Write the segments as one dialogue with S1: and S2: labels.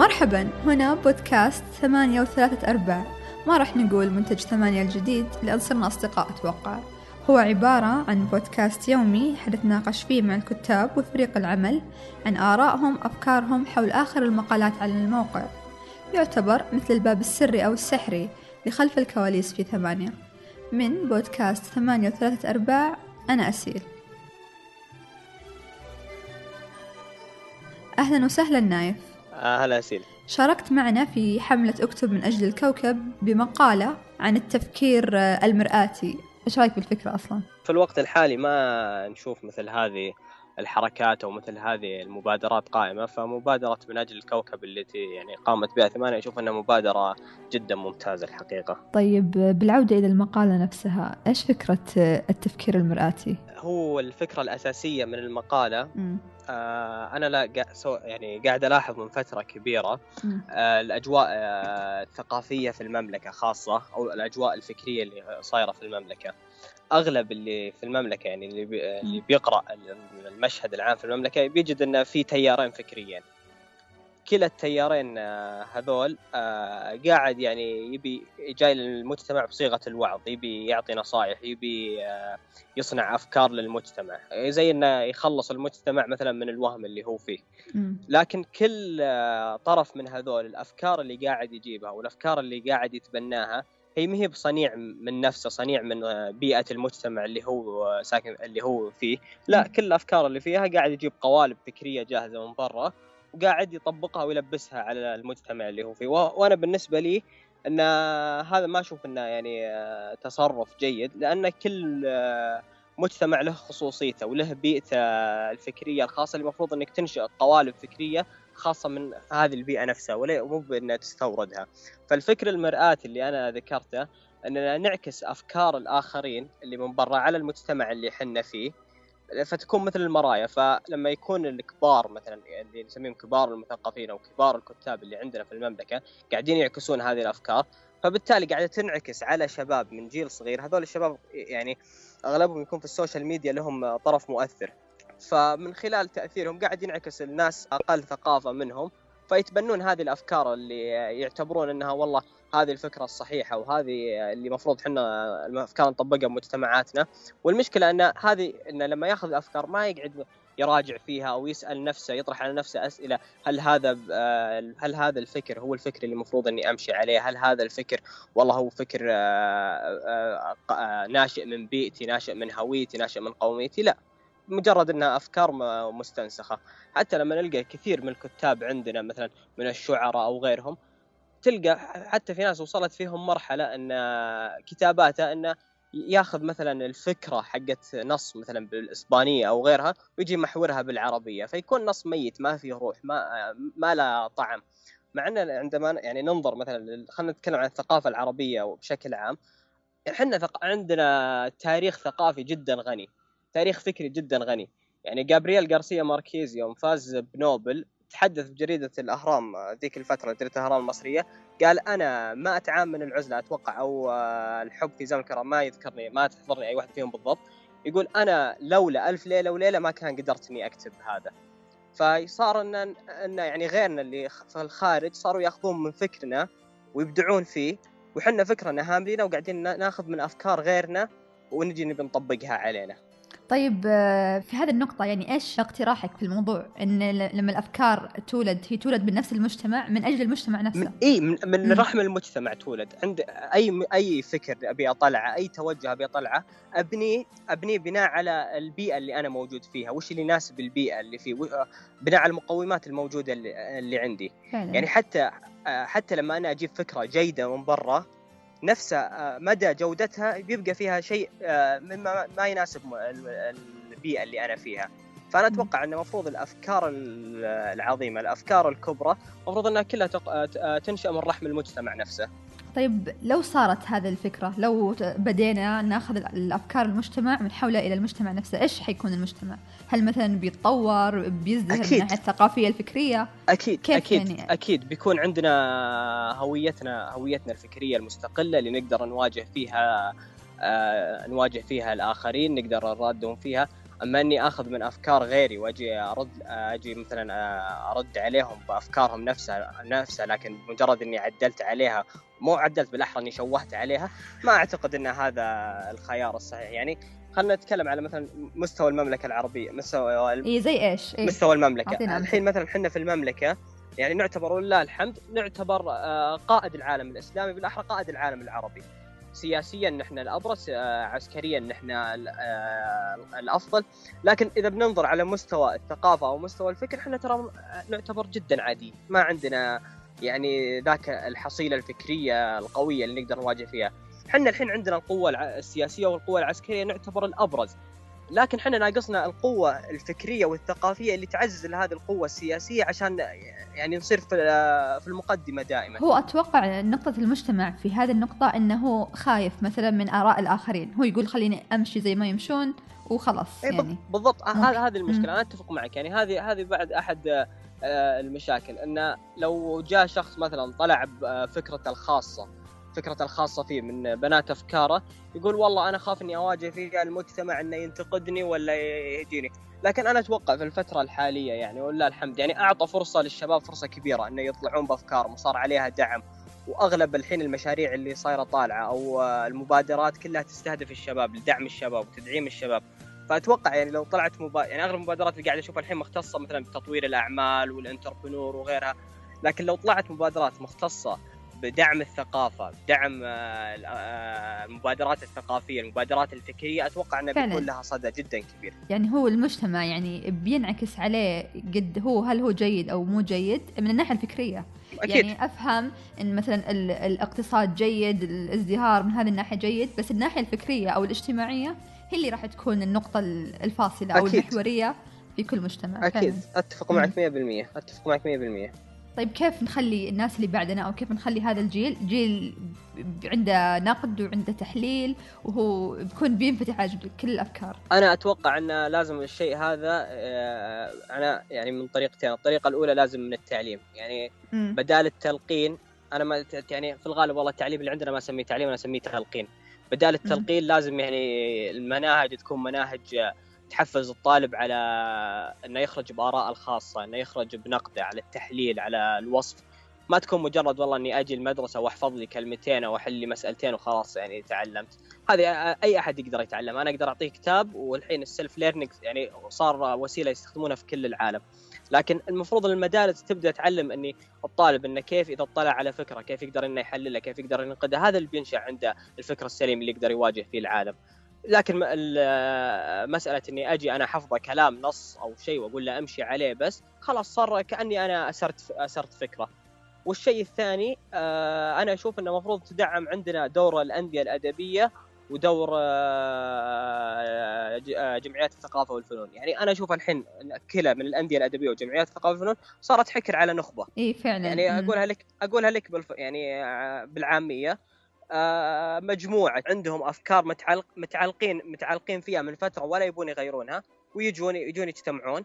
S1: مرحبا هنا بودكاست ثمانية وثلاثة أرباع ما راح نقول منتج ثمانية الجديد لأن صرنا أصدقاء أتوقع. هو عبارة عن بودكاست يومي حنتناقش فيه مع الكتاب وفريق العمل عن آرائهم أفكارهم حول آخر المقالات على الموقع. يعتبر مثل الباب السري أو السحري لخلف الكواليس في ثمانية. من بودكاست ثمانية وثلاثة أرباع أنا أسيل. أهلا وسهلا نايف.
S2: أهلا أسيل
S1: شاركت معنا في حملة أكتب من أجل الكوكب بمقالة عن التفكير المرآتي إيش رأيك بالفكرة أصلا؟
S2: في الوقت الحالي ما نشوف مثل هذه الحركات أو مثل هذه المبادرات قائمة فمبادرة من أجل الكوكب التي يعني قامت بها ثمانية أشوف أنها مبادرة جدا ممتازة الحقيقة.
S1: طيب بالعودة إلى المقالة نفسها، إيش فكرة التفكير المرآتي؟
S2: هو الفكرة الأساسية من المقالة. آه أنا لا يعني قاعد ألاحظ من فترة كبيرة آه الأجواء آه الثقافية في المملكة خاصة أو الأجواء الفكرية اللي صايرة في المملكة. أغلب اللي في المملكة يعني اللي بي اللي بيقرأ المشهد العام في المملكة بيجد إن في تيارين فكريين. كلا التيارين هذول قاعد يعني يبي جاي للمجتمع بصيغة الوعظ يبي يعطي نصائح يبي يصنع أفكار للمجتمع. زي إنه يخلص المجتمع مثلا من الوهم اللي هو فيه. لكن كل طرف من هذول الأفكار اللي قاعد يجيبها والأفكار اللي قاعد يتبناها هي ما هي بصنيع من نفسه صنيع من بيئة المجتمع اللي هو ساكن اللي هو فيه. لا كل الأفكار اللي فيها قاعد يجيب قوالب فكرية جاهزة من برا. وقاعد يطبقها ويلبسها على المجتمع اللي هو فيه. وأنا بالنسبة لي أن هذا ما أشوف أنه يعني تصرف جيد لأن كل مجتمع له خصوصيته وله بيئته الفكرية الخاصة اللي المفروض أنك تنشئ قوالب فكرية خاصة من هذه البيئة نفسها ولا مو بإنها تستوردها. فالفكر المرآة اللي أنا ذكرته إننا نعكس أفكار الآخرين اللي من برا على المجتمع اللي حنا فيه فتكون مثل المرايا فلما يكون الكبار مثلا اللي نسميهم كبار المثقفين أو كبار الكتاب اللي عندنا في المملكة قاعدين يعكسون هذه الأفكار فبالتالي قاعدة تنعكس على شباب من جيل صغير. هذول الشباب يعني أغلبهم يكون في ال social media لهم طرف مؤثر. فمن خلال تأثيرهم قاعد ينعكس الناس أقل ثقافة منهم فيتبنون هذه الأفكار اللي يعتبرون إنها والله هذه الفكرة الصحيحة وهذه اللي المفروض إحنا الأفكار نطبقها بمجتمعاتنا والمشكلة أن هذه انه لما يأخذ الأفكار ما يقعد يراجع فيها أو يسأل نفسه يطرح على نفسه أسئلة هل هذا هل هذا الفكر هو الفكر اللي المفروض أني أمشي عليه؟ هل هذا الفكر والله هو فكر ناشئ من بيئتي، ناشئ من هويتي، ناشئ من قوميتي؟ لا مجرد أنها أفكار مستنسخة حتى لما نلقى كثير من الكتاب عندنا مثلا من الشعراء أو غيرهم تلقى حتى في ناس وصلت فيهم مرحلة إن كتاباته انه ياخذ مثلا الفكرة حقت نص مثلا بالإسبانية أو غيرها ويجي محورها بالعربية فيكون نص ميت ما فيه روح ما ما له طعم. مع إن عندما يعني ننظر مثلا خلينا نتكلم عن الثقافة العربية بشكل عام. إحنا عندنا تاريخ ثقافي جدا غني تاريخ فكري جدا غني. يعني جابرييل غارسيا ماركيز يوم فاز بنوبل تحدث بجريدة الأهرام ذيك الفترة جريدة الأهرام المصرية قال أنا ما أتعام من العزلة أتوقع أو الحب في زمن الكرام ما يذكرني ما تحضرني أي واحد فيهم بالضبط. يقول أنا لولا ألف ليلة وليلة ما كان قدرت إني أكتب هذا. فصار أن أن يعني غيرنا اللي في الخارج صاروا يأخذون من فكرنا ويبدعون فيه وحنا فكرنا هاملين وقاعدين ناخذ من أفكار غيرنا ونجي نبي نطبقها علينا.
S1: طيب في هذه النقطة يعني إيش اقتراحك في الموضوع؟ إن لما الأفكار تولد هي تولد من نفس المجتمع من أجل المجتمع نفسه.
S2: من إي من, من رحم المجتمع تولد، عند أي أي فكر أبي أطلعه، أي توجه أبي أطلعه، أبني أبني بناء على البيئة اللي أنا موجود فيها، وش اللي يناسب البيئة اللي فيه، بناء على المقومات الموجودة اللي, اللي عندي. فعلا. يعني حتى حتى لما أنا أجيب فكرة جيدة من برا نفس مدى جودتها بيبقى فيها شيء مما ما يناسب البيئة اللي أنا فيها. فأنا أتوقع أن المفروض الأفكار العظيمة الأفكار الكبرى المفروض أنها كلها تنشأ من رحم المجتمع نفسه.
S1: طيب لو صارت هذه الفكرة لو بدينا ناخذ الأفكار المجتمع من حوله إلى المجتمع نفسه إيش حيكون المجتمع؟ هل مثلا بيتطور بيزدهر من الناحية الثقافية الفكرية؟
S2: أكيد كيف أكيد يعني؟ أكيد بيكون عندنا هويتنا هويتنا الفكرية المستقلة اللي نقدر نواجه فيها آه نواجه فيها الآخرين نقدر نرادهم فيها أما إني آخذ من أفكار غيري وأجي أرد أجي مثلا أرد عليهم بأفكارهم نفسها نفسها لكن مجرد إني عدلت عليها مو عدلت بالأحرى إني شوهت عليها. ما أعتقد إن هذا الخيار الصحيح. يعني خلينا نتكلم على مثلا مستوى المملكة العربية. مستوى
S1: إي زي إيش؟ إيه؟
S2: مستوى المملكة. الحين مثلا إحنا في المملكة يعني نعتبر ولله الحمد نعتبر آه، قائد العالم الإسلامي بالأحرى قائد العالم العربي. سياسيا نحن الأبرز آه، عسكريا نحن آه، الأفضل. لكن إذا بننظر على مستوى الثقافة أو مستوى الفكر إحنا ترى نعتبر جدا عادي ما عندنا يعني ذاك الحصيلة الفكرية القوية اللي نقدر نواجه فيها. إحنا الحين عندنا القوة السياسية والقوة العسكرية نعتبر الأبرز. لكن إحنا ناقصنا القوة الفكرية والثقافية اللي تعزز هذه القوة السياسية عشان يعني نصير في المقدمة دائما.
S1: هو أتوقع نقطة المجتمع في هذه النقطة إنه خايف مثلا من آراء الآخرين، هو يقول خليني أمشي زي ما يمشون وخلاص
S2: إيه، يعني. بالضبط. هذه هذه المشكلة. أنا أتفق معك. يعني هذه هذه بعد أحد آه، المشاكل. انه لو جاء شخص مثلا طلع بفكرته الخاصة فكرته الخاصة فيه من بنات أفكاره يقول والله أنا خاف إني أواجه في المجتمع إنه ينتقدني ولا يجيني لكن أنا أتوقع في الفترة الحالية يعني ولله الحمد يعني أعطى فرصة للشباب فرصة كبيرة إنه يطلعون بأفكارهم وصار عليها دعم. وأغلب الحين المشاريع اللي صايرة طالعة أو المبادرات كلها تستهدف الشباب لدعم الشباب وتدعيم الشباب. فأتوقع يعني لو طلعت مبا... يعني أغلب المبادرات اللي قاعد أشوفها الحين مختصة مثلا بتطوير الأعمال والانتربرنور وغيرها لكن لو طلعت مبادرات مختصة بدعم الثقافة بدعم آه، آه، المبادرات الثقافية المبادرات الفكرية أتوقع انه بيكون لها صدى جدا كبير.
S1: يعني هو المجتمع يعني بينعكس عليه قد هو هل هو جيد أو مو جيد؟ من الناحية الفكرية. أكيد. يعني أفهم إن مثلا الاقتصاد جيد الازدهار من هذه الناحية جيد بس الناحية الفكرية أو الاجتماعية هي اللي راح تكون النقطة الفاصلة أو أكيد. المحورية في كل مجتمع
S2: أكيد. فعلا. أتفق معك 100% أتفق معك 100%
S1: طيب كيف نخلي الناس اللي بعدنا أو كيف نخلي هذا الجيل جيل عنده نقد وعنده تحليل وهو بيكون بينفتح على كل الأفكار؟
S2: أنا أتوقع أن لازم الشيء هذا آه، أنا يعني من طريقتين الطريقة الأولى لازم من التعليم. يعني بدال التلقين أنا ما يعني في الغالب والله التعليم اللي عندنا ما أسميه تعليم أنا أسميه تلقين. بدال التلقين لازم يعني المناهج تكون مناهج تحفز الطالب على إنه يخرج بآراء الخاصة إنه يخرج بنقده على التحليل على الوصف. ما تكون مجرد والله إني أجي المدرسة وأحفظ لي كلمتين أو أحل لي مسألتين وخلاص يعني تعلمت. هذه أي أحد يقدر يتعلم. أنا أقدر أعطيه كتاب والحين ال self learning يعني صار وسيلة يستخدمونها في كل العالم. لكن المفروض إن المدارس تبدأ تعلم إني الطالب إنه كيف إذا اطلع على فكرة كيف يقدر إنه يحللها كيف يقدر ينقدها هذا اللي بينشأ عنده الفكر السليم اللي يقدر يواجه فيه العالم. لكن مسألة إني أجي أنا حفظه كلام نص أو شيء وأقول له أمشي عليه بس خلاص صار كأني أنا أسرت أسرت فكرة. والشيء الثاني آه، أنا أشوف إنه المفروض تدعم عندنا دور الأندية الأدبية ودور آه، آه، جمعيات الثقافة والفنون. يعني أنا أشوف الحين كلا من الأندية الأدبية وجمعيات الثقافة والفنون صارت حكر على نخبة.
S1: إي فعلا.
S2: يعني أقولها لك أقولها لك بالف... يعني بالعامية. آه، مجموعة عندهم أفكار متعلق متعلقين متعلقين فيها من فترة ولا يبون يغيرونها ويجون يجون يجتمعون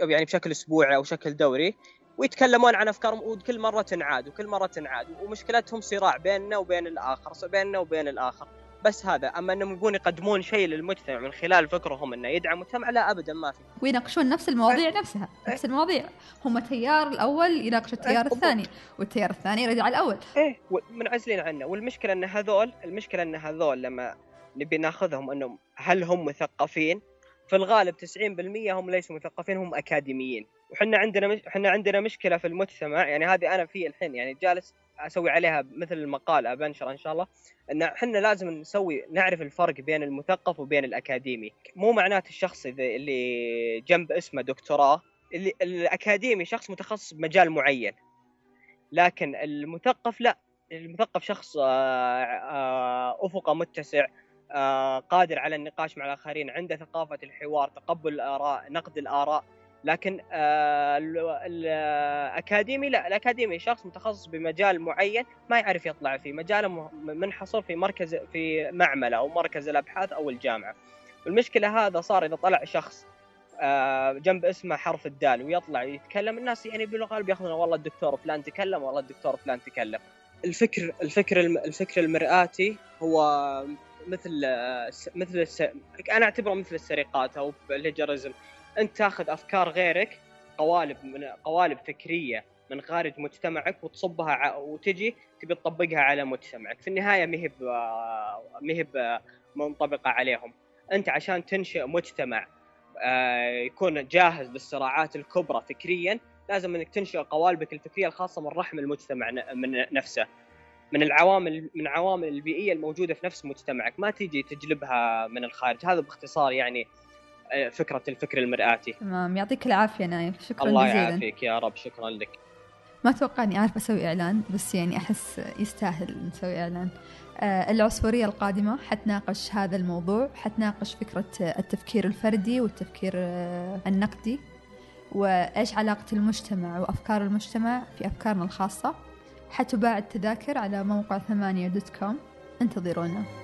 S2: يعني بشكل أسبوعي أو شكل دوري ويتكلمون عن أفكارهم وكل مرة تنعاد وكل مرة تنعاد ومشكلتهم صراع بيننا وبين الآخر بيننا وبين الآخر. بس هذا أما إنهم يبون يقدمون شيء للمجتمع من خلال فكرهم إنه يدعم المجتمع لا ابدا ما في
S1: ويناقشون نفس المواضيع أه. نفسها أه. نفس المواضيع هم التيار الأول يناقش التيار أه. الثاني والتيار الثاني يرد على الأول
S2: إيه منعزلين عنه والمشكلة إن هذول المشكلة إن هذول لما نبي ناخذهم إنهم هل هم مثقفين في الغالب 90% هم ليسوا مثقفين هم أكاديميين وحنا عندنا مش... إحنا عندنا مشكلة في المجتمع يعني هذه أنا في الحين يعني جالس أسوي عليها مثل المقال بنشر إن شاء الله إن إحنا لازم نسوي نعرف الفرق بين المثقف وبين الأكاديمي. مو معناته الشخص اللي جنب اسمه دكتوراه اللي الأكاديمي شخص متخصص بمجال معين. لكن المثقف لا. المثقف شخص آه، آه، أفقه متسع آه، قادر على النقاش مع الآخرين عنده ثقافة الحوار تقبل الآراء نقد الآراء. لكن آه، الأكاديمي لا الأكاديمي شخص متخصص بمجال معين ما يعرف يطلع فيه مجاله منحصر في مركز في معمل أو مركز الأبحاث أو الجامعة. المشكلة هذا صار إذا طلع شخص آه، جنب اسمه حرف الدال ويطلع يتكلم الناس يعني بالغالب ياخذون والله الدكتور فلان تكلم والله الدكتور فلان تكلم. الفكر الفكر الفكر المرآتي هو مثل مثل الس... أنا أعتبره مثل السرقات أو الهجرزم أنت تاخذ أفكار غيرك قوالب من قوالب فكرية من خارج مجتمعك وتصبها ع... وتجي تبي تطبقها على مجتمعك. في النهاية ما هي منطبقة عليهم. أنت عشان تنشئ مجتمع آه، يكون جاهز للصراعات الكبرى فكريا لازم إنك تنشئ قوالبك الفكرية الخاصة من رحم المجتمع من نفسه. من العوامل من العوامل البيئية الموجودة في نفس مجتمعك. ما تيجي تجلبها من الخارج. هذا باختصار يعني فكرة الفكر المرآتي.
S1: تمام يعطيك العافية نايف. شكرا
S2: الله
S1: جزيلا.
S2: الله يعافيك يا رب. شكرا لك.
S1: ما أتوقع إني أعرف أسوي إعلان بس يعني أحس يستاهل نسوي إعلان. آه، العصفورية القادمة حتناقش هذا الموضوع حتناقش فكرة التفكير الفردي والتفكير آه، النقدي وإيش علاقة المجتمع وأفكار المجتمع في أفكارنا الخاصة. حتباع التذاكر على موقع ثمانية دوت كوم. انتظرونا.